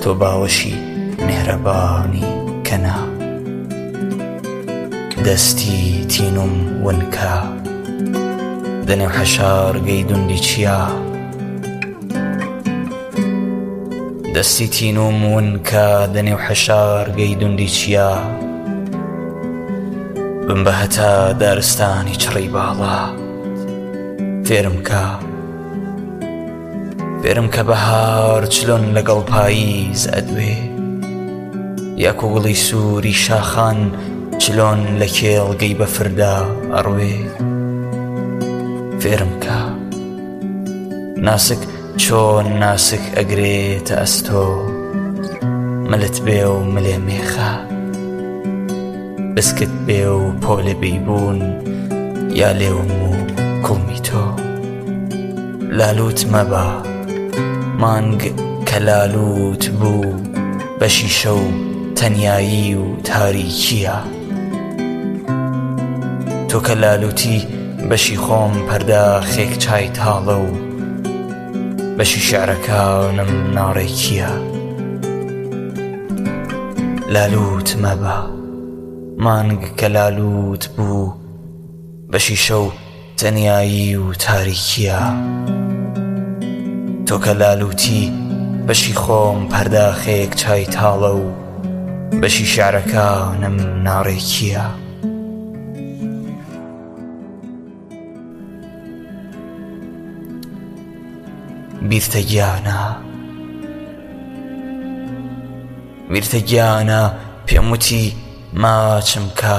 تۆ باوەشی میهرەبانی کەنە دەستی تینووم ونکە دەنێو حەشارگەی دوندی چیا دەستی تینووم ونکە دەنێو حەشارگەی دوندی چیا بم بە هەتا دارستانی چڕی باڵا فێرم کە بێرم کە بەهار چلۆن لەگەڵ پاییز ئەدوێ یا کو گوڵی سووری شاخان چلۆن لە کێڵگەی بەفردا ئەڕوێ فێرم کە ناسک چۆن ناسک ئەگرێتە ئەستۆ ملت بێ و ملێ مێخە بسکت بێ و پۆلێ بی بوون یا لێوم و کوڵمی تۆ لالووت مەبە مانگ کە لالووت بوو بە شیشە و تەنیایی و تاریکییە تۆ کە لالووتی بەشی خۆم پەرداخێک چای تاڵە و بەشی شعرەکانم ناڕێکییە لالووت مەبە مانگ کە لالووت بوو بە شیشە و تەنیایی و تاریکیە تۆ کە لالوتی بەشی خۆم پەرداخێک چای تاڵە و بەشی شعرەکانم ناڕێکیە بیرتە گیانە بیرتە گیانە پێم وتی ماچم کە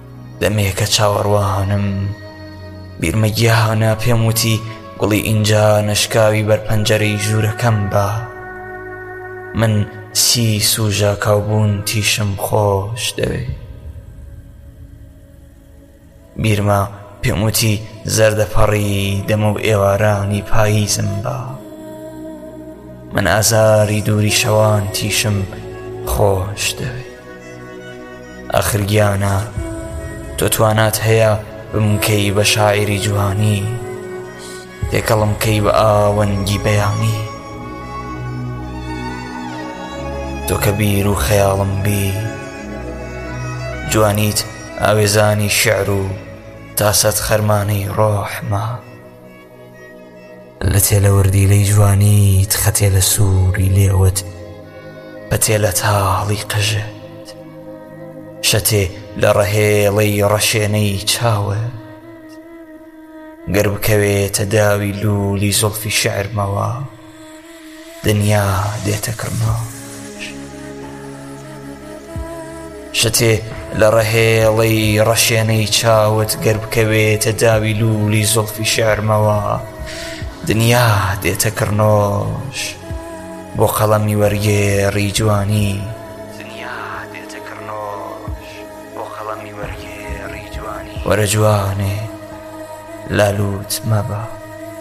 دەمێکە چاوەڕوانم بیرمە گیانە پێم وتی گوڵی ئینجا نەشکاوی بەر پەنجەرەی ژوورەکەم بە من سی سوژە کاوبوون تیشم خۆش دەوێ بیرمە پێم وتی زەردەپەڕی دەمە و ئێوارانی پاییزم بە من ئازاری دووری شەوان تیشم خۆش دەوێ ئاخر گیانە تۆ توانات هەیە بمکەی بە شاعیری جوانی تێکەڵم کەی بە ئاوەنگی بەیانی تۆ کە بیر و خەیاڵم بی جوانیت ئاوێزانی شعر و تاسەت خەرمانەی ڕۆحمە لەتێ لە وردی لەی جوانیت خەتێ لە سووری لێوت بەتێ لە تاڵی قژت شەتێ لە ڕەهێڵەی ڕەشێنەی چاوە گەر بکەوێتە داوی لولی زۆڵفی شعرمەوە دنیا دێتە کڕناش شتێ لە ڕەهێڵەی ڕەشێنەی چاوت گەر بکەوێتە داوی لولی زۆڵفی شعرمەوە دنیا دێتە کڕنۆش بۆ قەڵەمی وەرگێڕی جوانی وەرە جوانێ لالوت مەبە.